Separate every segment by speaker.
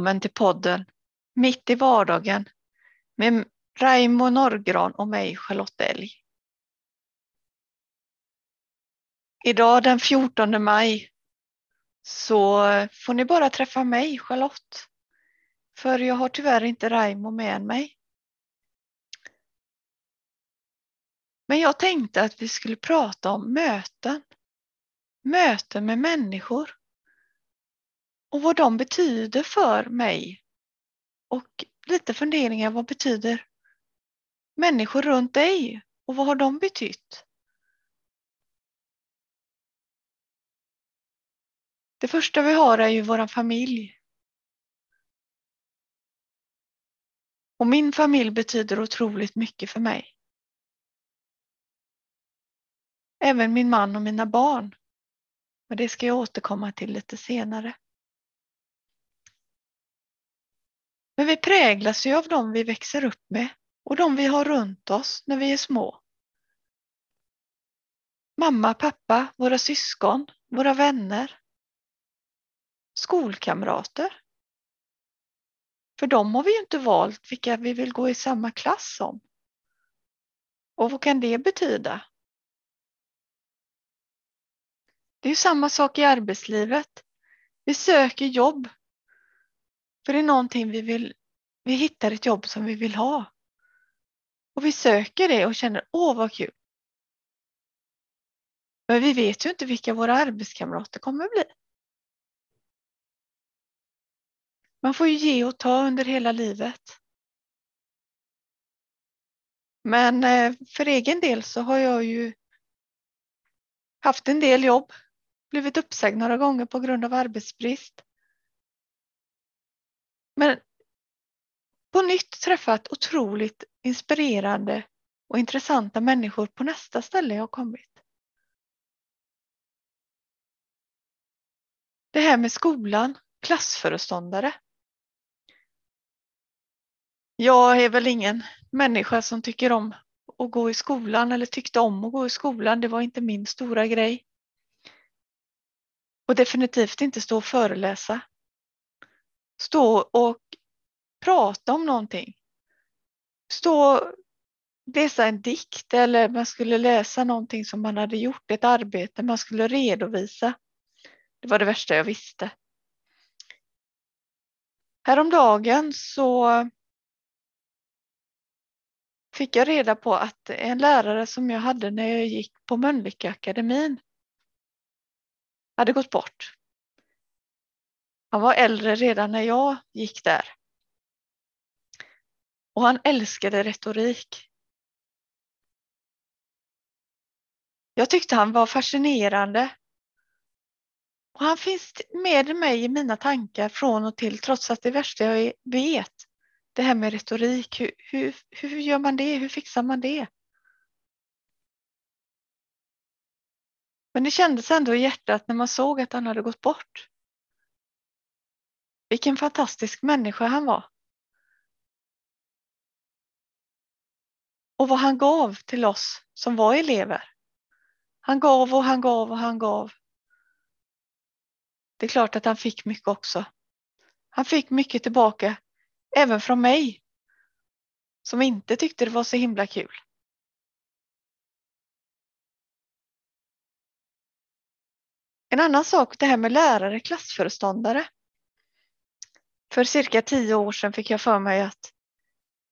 Speaker 1: Välkommen till podden Mitt i vardagen med Raimo Norrgran och mig Charlotte Elg. Idag den 14 maj så får ni bara träffa mig Charlotte. För jag har tyvärr inte Raimo med mig. Men jag tänkte att vi skulle prata om möten. Möten med människor och vad de betyder för mig. Och lite funderingar, vad betyder människor runt dig och vad har de betytt? Det första vi har är ju vår familj. Och min familj betyder otroligt mycket för mig. Även min man och mina barn. Men det ska jag återkomma till lite senare. Men vi präglas ju av dem vi växer upp med och de vi har runt oss när vi är små. Mamma, pappa, våra syskon, våra vänner, skolkamrater. För dem har vi ju inte valt vilka vi vill gå i samma klass som. Och vad kan det betyda? Det är ju samma sak i arbetslivet. Vi söker jobb för det är någonting vi vill, vi hittar ett jobb som vi vill ha. Och vi söker det och känner, åh vad kul. Men vi vet ju inte vilka våra arbetskamrater kommer bli. Man får ju ge och ta under hela livet. Men eh, för egen del så har jag ju haft en del jobb, blivit uppsagd några gånger på grund av arbetsbrist. Men på nytt träffat otroligt inspirerande och intressanta människor på nästa ställe jag kommit. Det här med skolan, klassföreståndare. Jag är väl ingen människa som tycker om att gå i skolan eller tyckte om att gå i skolan. Det var inte min stora grej. Och definitivt inte stå och föreläsa stå och prata om någonting. Stå och läsa en dikt eller man skulle läsa någonting som man hade gjort, ett arbete man skulle redovisa. Det var det värsta jag visste. Häromdagen så fick jag reda på att en lärare som jag hade när jag gick på Mölnlycke akademin hade gått bort. Han var äldre redan när jag gick där. Och han älskade retorik. Jag tyckte han var fascinerande. Och han finns med mig i mina tankar från och till trots att det värsta jag vet, det här med retorik, hur, hur, hur gör man det? Hur fixar man det? Men det kändes ändå i hjärtat när man såg att han hade gått bort. Vilken fantastisk människa han var. Och vad han gav till oss som var elever. Han gav och han gav och han gav. Det är klart att han fick mycket också. Han fick mycket tillbaka, även från mig, som inte tyckte det var så himla kul. En annan sak, det här med lärare, klassföreståndare. För cirka tio år sedan fick jag för mig att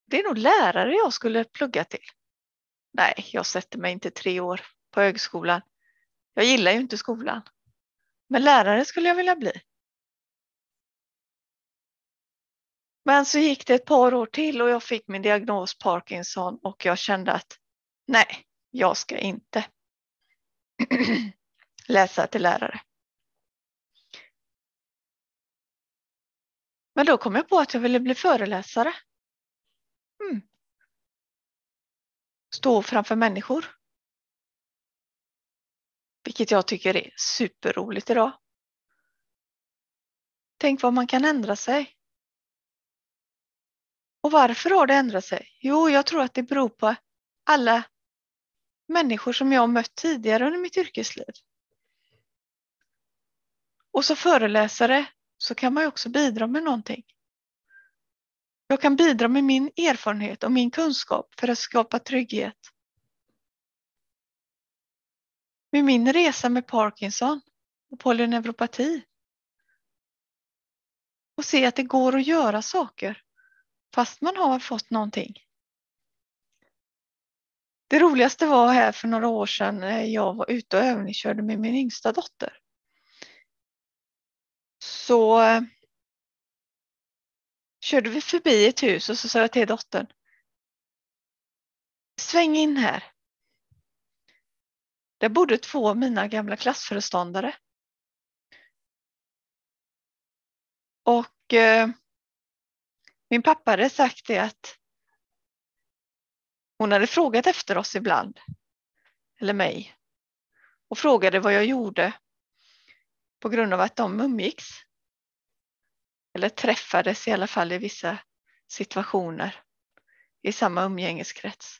Speaker 1: det är nog lärare jag skulle plugga till. Nej, jag sätter mig inte tre år på högskolan. Jag gillar ju inte skolan. Men lärare skulle jag vilja bli. Men så gick det ett par år till och jag fick min diagnos Parkinson och jag kände att nej, jag ska inte läsa till lärare. Men då kom jag på att jag ville bli föreläsare. Mm. Stå framför människor. Vilket jag tycker är superroligt idag. Tänk vad man kan ändra sig. Och varför har det ändrat sig? Jo, jag tror att det beror på alla människor som jag har mött tidigare under mitt yrkesliv. Och så föreläsare så kan man ju också bidra med någonting. Jag kan bidra med min erfarenhet och min kunskap för att skapa trygghet. Med min resa med Parkinson och polyneuropati. Och se att det går att göra saker fast man har fått någonting. Det roligaste var här för några år sedan när jag var ute och övningskörde med min yngsta dotter. Så körde vi förbi ett hus och så sa jag till dottern. Sväng in här. Där bodde två av mina gamla klassföreståndare. Och eh, min pappa hade sagt det att hon hade frågat efter oss ibland, eller mig, och frågade vad jag gjorde på grund av att de umgicks. Eller träffades i alla fall i vissa situationer i samma umgängeskrets.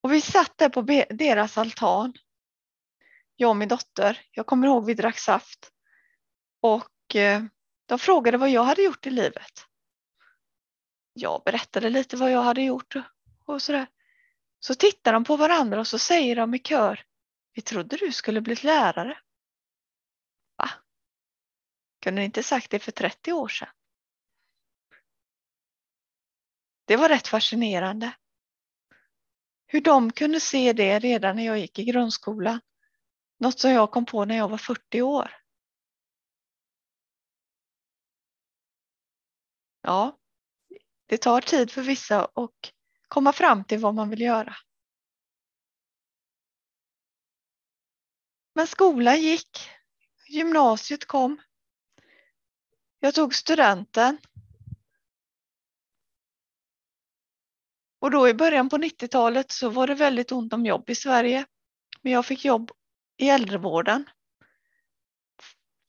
Speaker 1: Och vi satt där på deras altan, jag och min dotter. Jag kommer ihåg vi drack saft och eh, de frågade vad jag hade gjort i livet. Jag berättade lite vad jag hade gjort och sådär. Så tittar de på varandra och så säger de i kör. Vi trodde du skulle bli lärare. Va? Kunde ni inte sagt det för 30 år sedan? Det var rätt fascinerande. Hur de kunde se det redan när jag gick i grundskolan. Något som jag kom på när jag var 40 år. Ja, det tar tid för vissa att komma fram till vad man vill göra. Men skolan gick, gymnasiet kom. Jag tog studenten. Och då i början på 90-talet så var det väldigt ont om jobb i Sverige. Men jag fick jobb i äldrevården.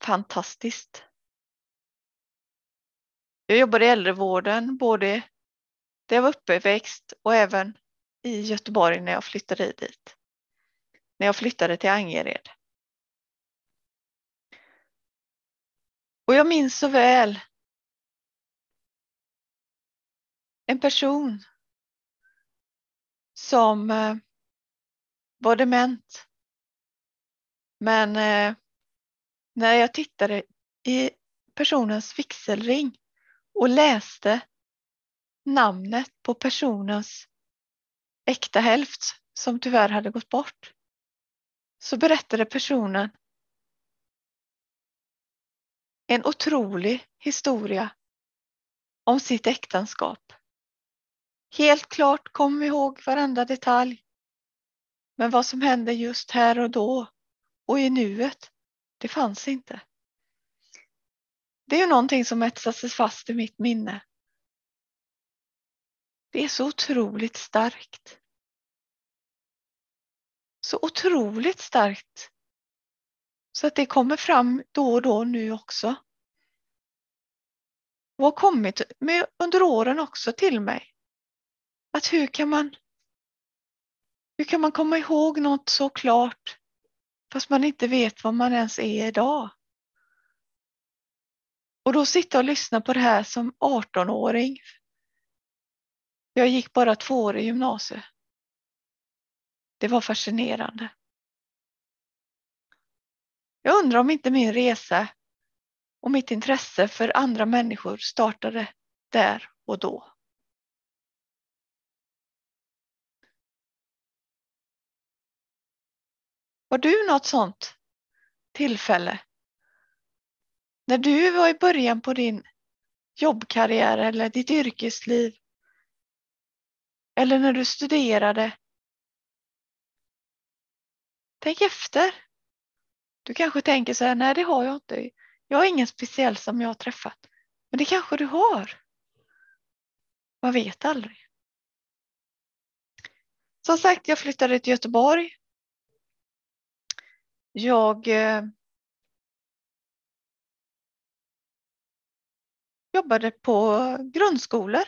Speaker 1: Fantastiskt. Jag jobbade i äldrevården både där jag var uppväxt och även i Göteborg när jag flyttade dit. När jag flyttade till Angered. Och jag minns så väl en person som eh, var dement. Men eh, när jag tittade i personens vigselring och läste namnet på personens äkta hälft som tyvärr hade gått bort så berättade personen en otrolig historia om sitt äktenskap. Helt klart kom vi ihåg varenda detalj. Men vad som hände just här och då och i nuet, det fanns inte. Det är ju någonting som etsat sig fast i mitt minne. Det är så otroligt starkt. Så otroligt starkt. Så att det kommer fram då och då nu också. Och har kommit med under åren också till mig. Att hur kan man hur kan man komma ihåg något så klart fast man inte vet vad man ens är idag? Och då sitta och lyssna på det här som 18-åring. Jag gick bara två år i gymnasiet. Det var fascinerande. Jag undrar om inte min resa och mitt intresse för andra människor startade där och då. Har du något sånt tillfälle när du var i början på din jobbkarriär eller ditt yrkesliv eller när du studerade. Tänk efter. Du kanske tänker så här, nej det har jag inte. Jag har ingen speciell som jag har träffat. Men det kanske du har. Man vet aldrig. Som sagt, jag flyttade till Göteborg. Jag eh, jobbade på grundskolor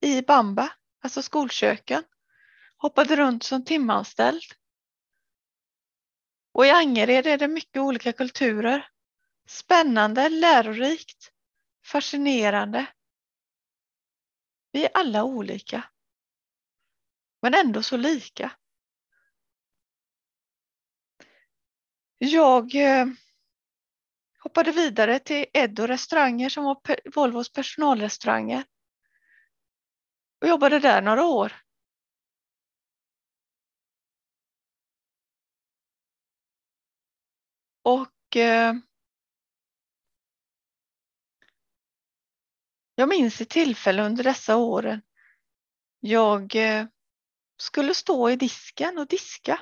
Speaker 1: i Bamba, alltså skolköken. Hoppade runt som timanställd. Och i Angered är det mycket olika kulturer. Spännande, lärorikt, fascinerande. Vi är alla olika. Men ändå så lika. Jag eh, hoppade vidare till Eddo restauranger som var Volvos personalrestauranger. Och jobbade där några år. Och eh, jag minns ett tillfälle under dessa åren. Jag eh, skulle stå i disken och diska.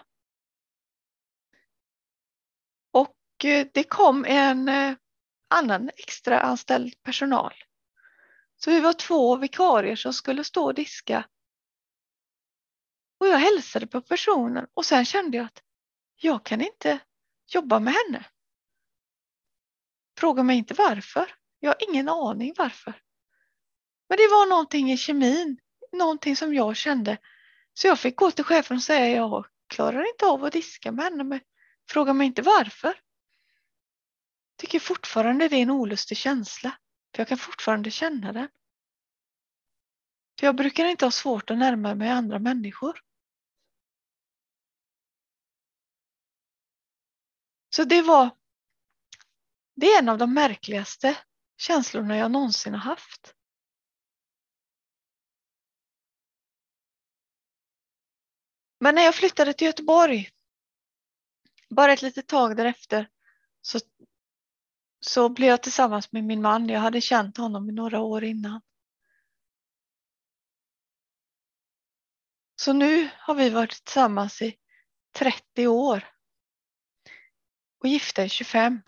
Speaker 1: Och eh, det kom en eh, annan extra anställd personal. Så vi var två vikarier som skulle stå och diska. Och jag hälsade på personen och sen kände jag att jag kan inte jobba med henne. Fråga mig inte varför. Jag har ingen aning varför. Men det var någonting i kemin, någonting som jag kände. Så jag fick gå till chefen och säga jag klarar inte av att diska med henne. Men fråga mig inte varför. Tycker fortfarande det är en olustig känsla. För jag kan fortfarande känna den. För jag brukar inte ha svårt att närma mig andra människor. Så det var det är en av de märkligaste känslorna jag någonsin har haft. Men när jag flyttade till Göteborg, bara ett litet tag därefter, så, så blev jag tillsammans med min man. Jag hade känt honom i några år innan. Så nu har vi varit tillsammans i 30 år och gifta i 25.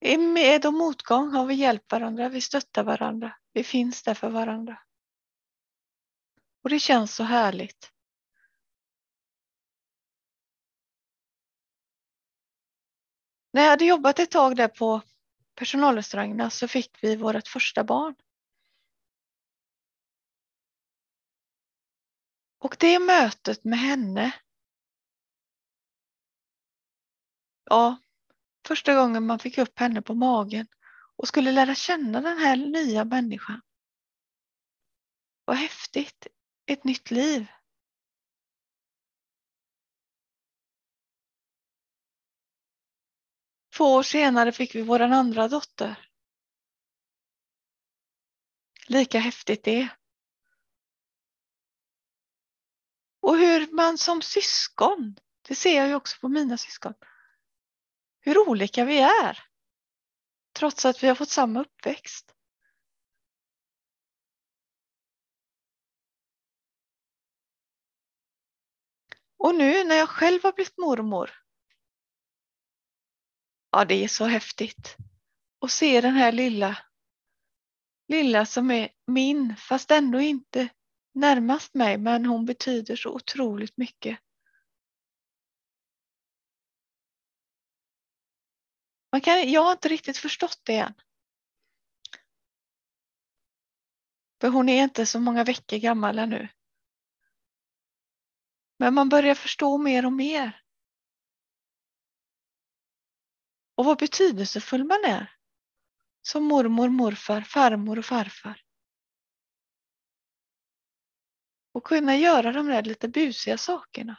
Speaker 1: I med och motgång har vi hjälpt varandra, vi stöttar varandra, vi finns där för varandra. Och det känns så härligt. När jag hade jobbat ett tag där på personalrestaurangerna så fick vi vårt första barn. Och det mötet med henne. Ja, första gången man fick upp henne på magen och skulle lära känna den här nya människan. Vad häftigt ett nytt liv. Två år senare fick vi vår andra dotter. Lika häftigt det. Och hur man som syskon, det ser jag ju också på mina syskon, hur olika vi är. Trots att vi har fått samma uppväxt. Och nu när jag själv har blivit mormor. Ja, det är så häftigt. att se den här lilla, lilla som är min, fast ändå inte närmast mig, men hon betyder så otroligt mycket. Man kan, jag har inte riktigt förstått det än. För hon är inte så många veckor gammal ännu. Men man börjar förstå mer och mer. Och vad betydelsefull man är. Som mormor, morfar, farmor och farfar. Och kunna göra de där lite busiga sakerna.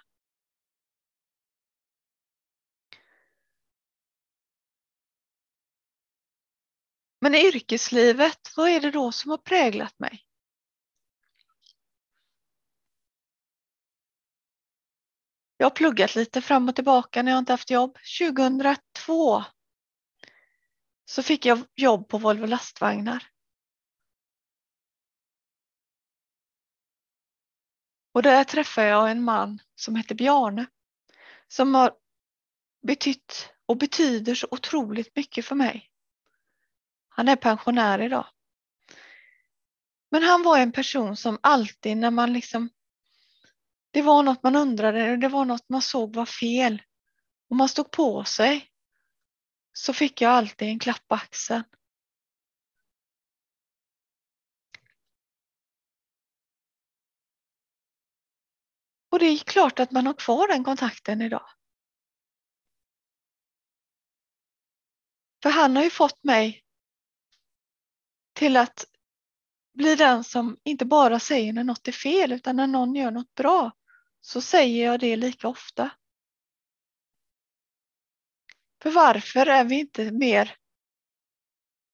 Speaker 1: Men i yrkeslivet, vad är det då som har präglat mig? Jag har pluggat lite fram och tillbaka när jag inte haft jobb. 2002 så fick jag jobb på Volvo lastvagnar. Och där träffade jag en man som hette Bjarne som har betytt och betyder så otroligt mycket för mig. Han är pensionär idag. Men han var en person som alltid när man liksom det var något man undrade, det var något man såg var fel. Och man stod på sig. Så fick jag alltid en klapp på axeln. Och det är klart att man har kvar den kontakten idag. För han har ju fått mig till att bli den som inte bara säger när något är fel utan när någon gör något bra så säger jag det lika ofta. För varför är vi inte mer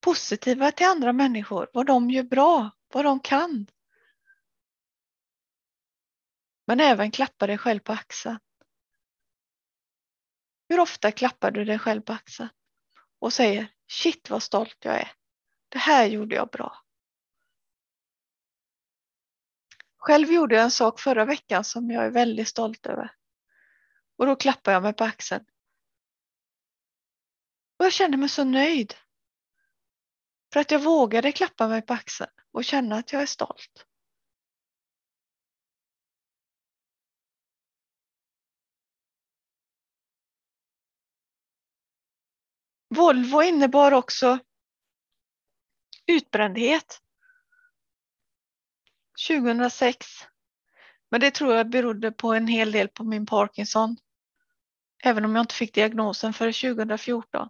Speaker 1: positiva till andra människor, vad de gör bra, vad de kan? Men även klappa dig själv på axeln. Hur ofta klappar du dig själv på axeln och säger shit vad stolt jag är. Det här gjorde jag bra. Själv gjorde jag en sak förra veckan som jag är väldigt stolt över. Och då klappade jag mig på axeln. Och jag kände mig så nöjd. För att jag vågade klappa mig på axeln och känna att jag är stolt. Volvo innebar också utbrändhet. 2006. Men det tror jag berodde på en hel del på min Parkinson. Även om jag inte fick diagnosen för 2014.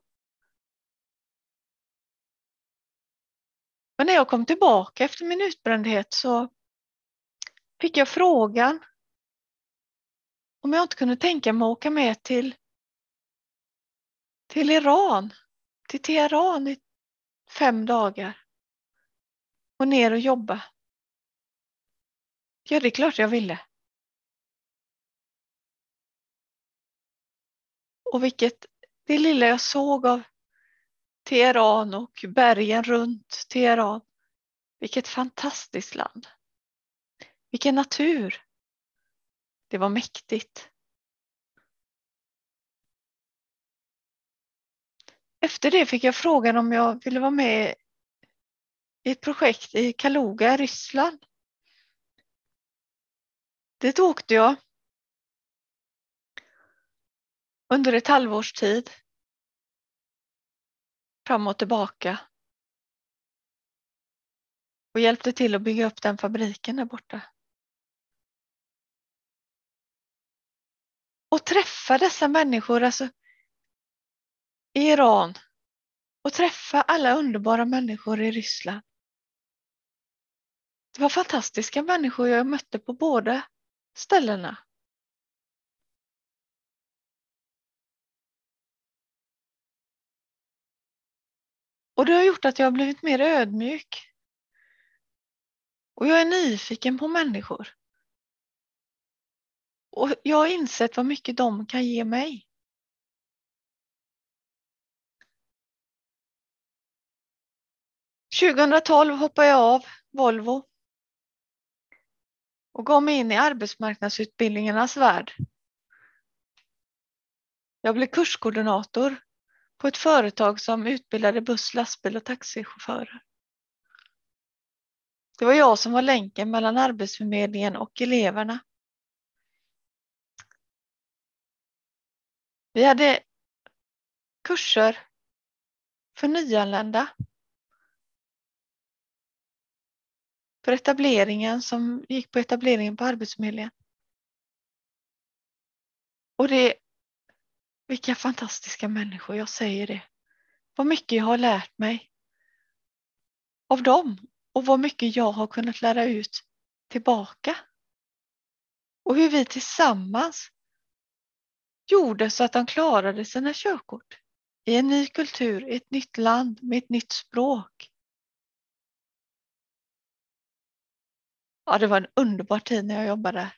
Speaker 1: Men när jag kom tillbaka efter min utbrändhet så fick jag frågan om jag inte kunde tänka mig att åka med till, till Iran, till Teheran i fem dagar och ner och jobba. Ja, det är klart jag ville. Och vilket, det lilla jag såg av Teheran och bergen runt Teheran. Vilket fantastiskt land. Vilken natur. Det var mäktigt. Efter det fick jag frågan om jag ville vara med i ett projekt i Kaluga i Ryssland. Dit åkte jag under ett halvårs tid. Fram och tillbaka. Och hjälpte till att bygga upp den fabriken där borta. Och träffa dessa människor, alltså i Iran. Och träffa alla underbara människor i Ryssland. Det var fantastiska människor jag mötte på båda ställena. Och det har gjort att jag har blivit mer ödmjuk. Och jag är nyfiken på människor. Och jag har insett vad mycket de kan ge mig. –2012 hoppade jag av Volvo och gav mig in i arbetsmarknadsutbildningarnas värld. Jag blev kurskoordinator på ett företag som utbildade buss, lastbil och taxichaufförer. Det var jag som var länken mellan Arbetsförmedlingen och eleverna. Vi hade kurser för nyanlända. För etableringen som gick på etableringen på Arbetsförmedlingen. Och det vilka fantastiska människor, jag säger det. Vad mycket jag har lärt mig av dem och vad mycket jag har kunnat lära ut tillbaka. Och hur vi tillsammans gjorde så att de klarade sina körkort i en ny kultur, i ett nytt land med ett nytt språk. Ja, det var en underbar tid när jag jobbade där.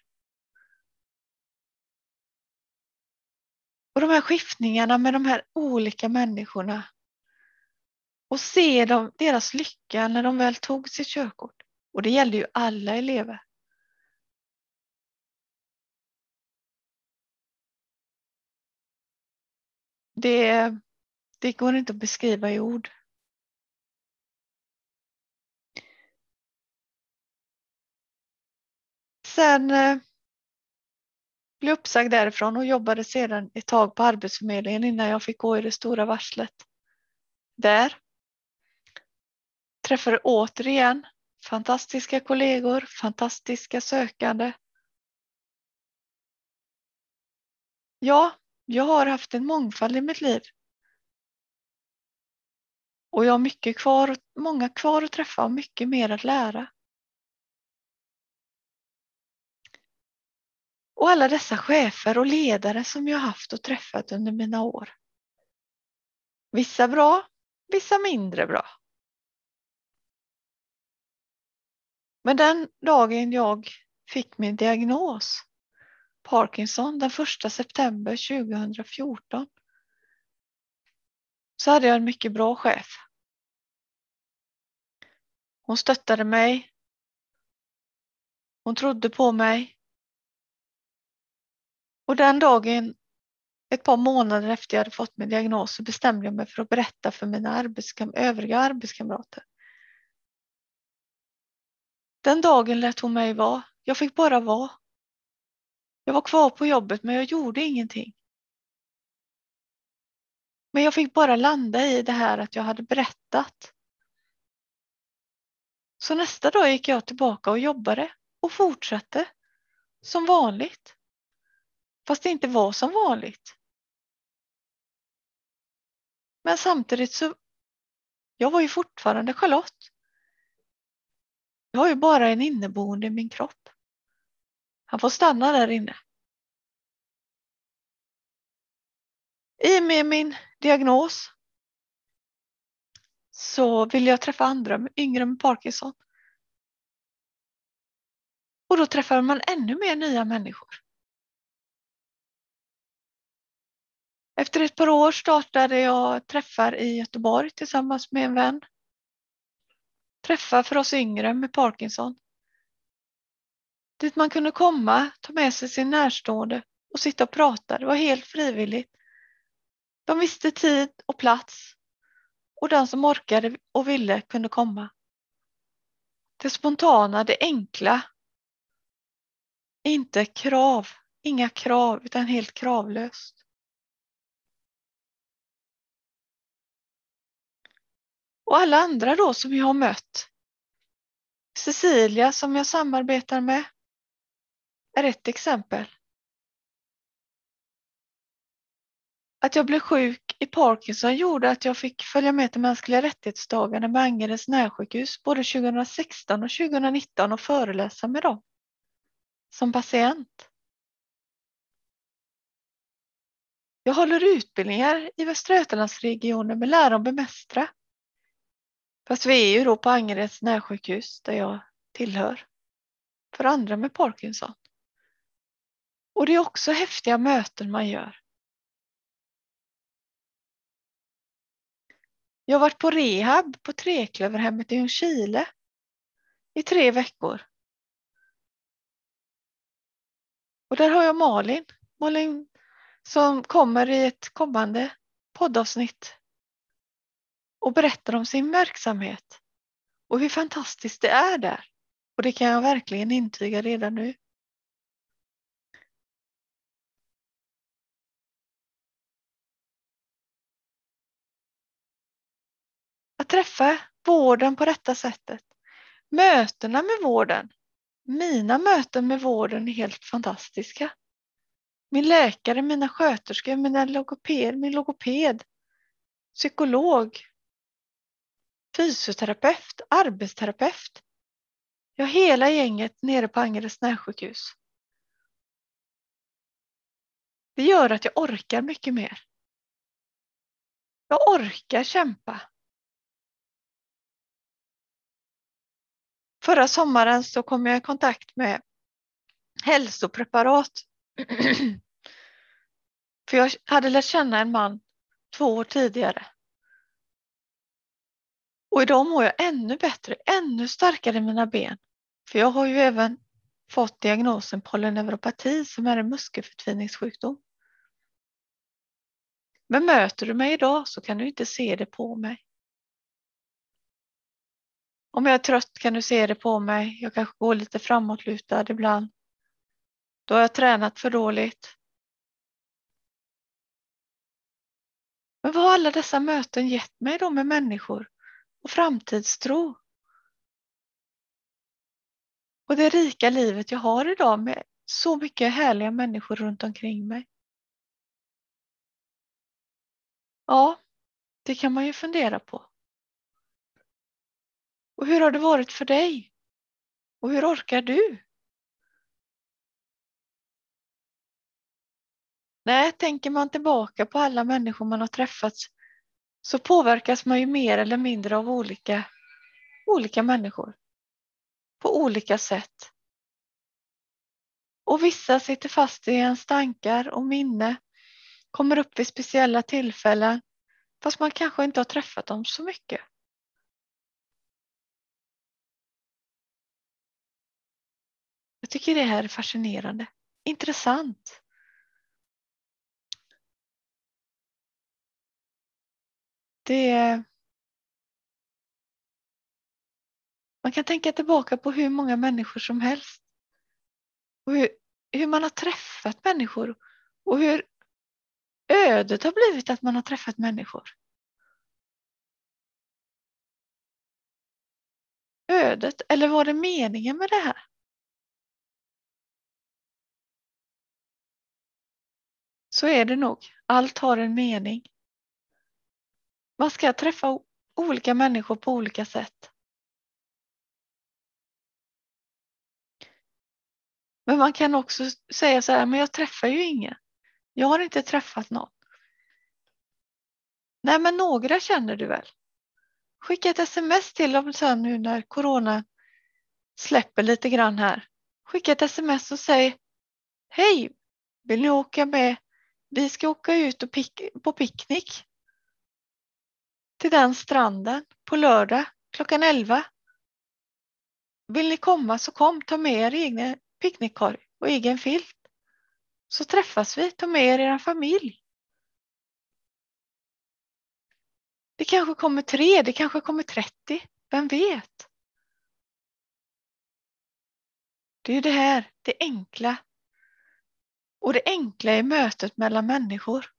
Speaker 1: Och de här skiftningarna med de här olika människorna. Och se dem, deras lycka när de väl tog sitt körkort. Och det gällde ju alla elever. Det, det går inte att beskriva i ord. Sen eh, blev uppsagd därifrån och jobbade sedan ett tag på Arbetsförmedlingen innan jag fick gå i det stora varslet. Där träffade återigen fantastiska kollegor, fantastiska sökande. Ja, jag har haft en mångfald i mitt liv. Och jag har mycket kvar, många kvar att träffa och mycket mer att lära. Och alla dessa chefer och ledare som jag haft och träffat under mina år. Vissa bra, vissa mindre bra. Men den dagen jag fick min diagnos, Parkinson, den 1 september 2014, så hade jag en mycket bra chef. Hon stöttade mig. Hon trodde på mig. Och den dagen, ett par månader efter jag hade fått min diagnos, så bestämde jag mig för att berätta för mina arbetskam övriga arbetskamrater. Den dagen lät hon mig vara. Jag fick bara vara. Jag var kvar på jobbet men jag gjorde ingenting. Men jag fick bara landa i det här att jag hade berättat. Så nästa dag gick jag tillbaka och jobbade och fortsatte som vanligt. Fast det inte var som vanligt. Men samtidigt så, jag var ju fortfarande Charlotte. Jag har ju bara en inneboende i min kropp. Han får stanna där inne. I och med min diagnos så ville jag träffa andra yngre med Parkinson. Och då träffar man ännu mer nya människor. Efter ett par år startade jag träffar i Göteborg tillsammans med en vän. Träffar för oss yngre med Parkinson. Dit man kunde komma, ta med sig sin närstående och sitta och prata. Det var helt frivilligt. De visste tid och plats och den som orkade och ville kunde komma. Det spontana, det enkla. Inte krav, inga krav utan helt kravlöst. Och alla andra då som jag har mött. Cecilia som jag samarbetar med är ett exempel. Att jag blev sjuk i Parkinson gjorde att jag fick följa med till mänskliga rättighetsdagarna med Angereds närsjukhus både 2016 och 2019 och föreläsa med dem som patient. Jag håller utbildningar i Västra Götalandsregionen med lära och bemästra. Fast vi är ju då på Angereds närsjukhus där jag tillhör. För andra med Parkinson. Och det är också häftiga möten man gör. Jag har varit på rehab på Treklöverhemmet i Ljungskile i tre veckor. Och där har jag Malin, Malin som kommer i ett kommande poddavsnitt och berättar om sin verksamhet och hur fantastiskt det är där. Och det kan jag verkligen intyga redan nu. Att träffa vården på detta sättet. Mötena med vården. Mina möten med vården är helt fantastiska. Min läkare, mina sköterskor, mina logoped, min logoped, psykolog, fysioterapeut, arbetsterapeut. Ja, hela gänget nere på Angereds närsjukhus. Det gör att jag orkar mycket mer. Jag orkar kämpa. Förra sommaren så kom jag i kontakt med hälsopreparat. För jag hade lärt känna en man två år tidigare. Och idag mår jag ännu bättre, ännu starkare i mina ben. För jag har ju även fått diagnosen polyneuropati som är en muskelförtviningssjukdom. Men möter du mig idag så kan du inte se det på mig. Om jag är trött kan du se det på mig. Jag kanske går lite framåtlutad ibland. Då har jag tränat för dåligt. Men vad har alla dessa möten gett mig då med människor och framtidstro? Och det rika livet jag har idag med så mycket härliga människor runt omkring mig. Ja, det kan man ju fundera på. Och hur har det varit för dig? Och hur orkar du? Nej, tänker man tillbaka på alla människor man har träffat så påverkas man ju mer eller mindre av olika, olika människor. På olika sätt. Och vissa sitter fast i ens tankar och minne, kommer upp vid speciella tillfällen fast man kanske inte har träffat dem så mycket. Jag tycker det här är fascinerande, intressant. Det. Man kan tänka tillbaka på hur många människor som helst. Och hur, hur man har träffat människor och hur ödet har blivit att man har träffat människor. Ödet, eller var det meningen med det här? Så är det nog. Allt har en mening. Man ska träffa olika människor på olika sätt. Men man kan också säga så här, men jag träffar ju ingen. Jag har inte träffat någon. Nej, men några känner du väl? Skicka ett sms till dem sen nu när corona släpper lite grann här. Skicka ett sms och säg Hej, vill ni åka med? Vi ska åka ut och pick på picknick till den stranden på lördag klockan 11. Vill ni komma så kom, ta med er egen picknickkorg och egen filt. Så träffas vi, ta med er er familj. Det kanske kommer tre, det kanske kommer 30, vem vet? Det är det här, det enkla. Och det enkla är mötet mellan människor.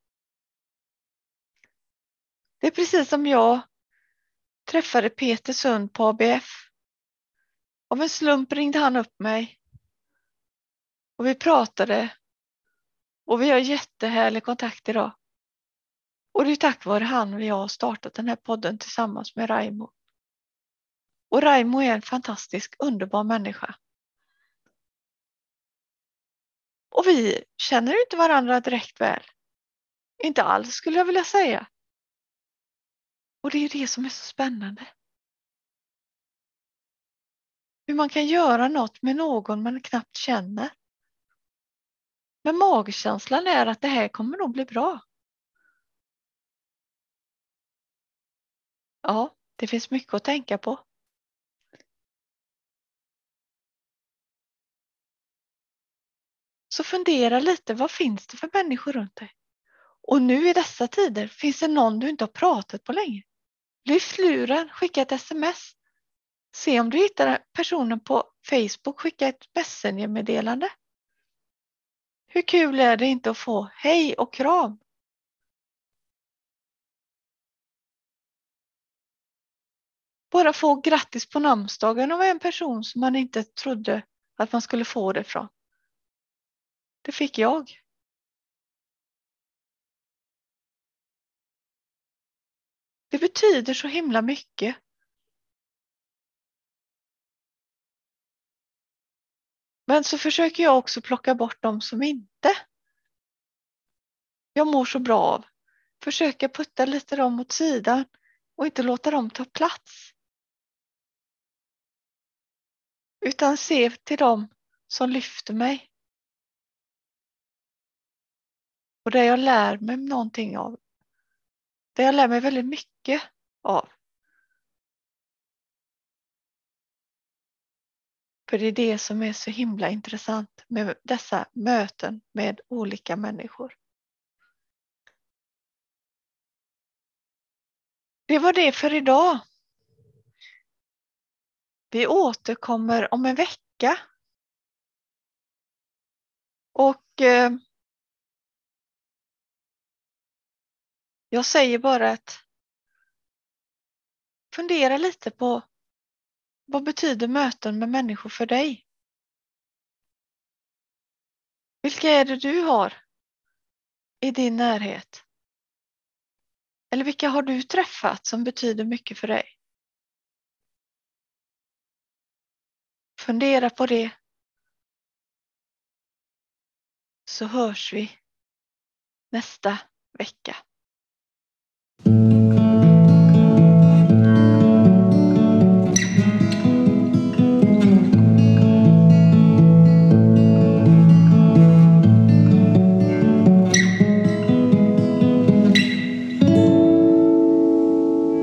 Speaker 1: Det är precis som jag träffade Peter Sund på ABF. Av en slump ringde han upp mig. Och vi pratade. Och vi har jättehärlig kontakt idag. Och det är tack vare han vi har startat den här podden tillsammans med Raimo. Och Raimo är en fantastisk, underbar människa. Och vi känner inte varandra direkt väl. Inte alls skulle jag vilja säga. Och det är det som är så spännande. Hur man kan göra något med någon man knappt känner. Men magkänslan är att det här kommer nog bli bra. Ja, det finns mycket att tänka på. Så fundera lite, vad finns det för människor runt dig? Och nu i dessa tider, finns det någon du inte har pratat på länge? Lyft luren, skicka ett sms. Se om du hittar personen på Facebook, skicka ett messengermeddelande. Hur kul är det inte att få hej och kram? Bara få grattis på namnsdagen av en person som man inte trodde att man skulle få det från. Det fick jag. Det betyder så himla mycket. Men så försöker jag också plocka bort dem som inte jag mår så bra av. Försöka putta lite dem åt sidan och inte låta dem ta plats. Utan se till dem som lyfter mig. Och där jag lär mig någonting av. Där jag lär mig väldigt mycket av. För det är det som är så himla intressant med dessa möten med olika människor. Det var det för idag. Vi återkommer om en vecka. Och eh, jag säger bara att fundera lite på vad betyder möten med människor för dig? Vilka är det du har i din närhet? Eller vilka har du träffat som betyder mycket för dig? Fundera på det. Så hörs vi nästa vecka.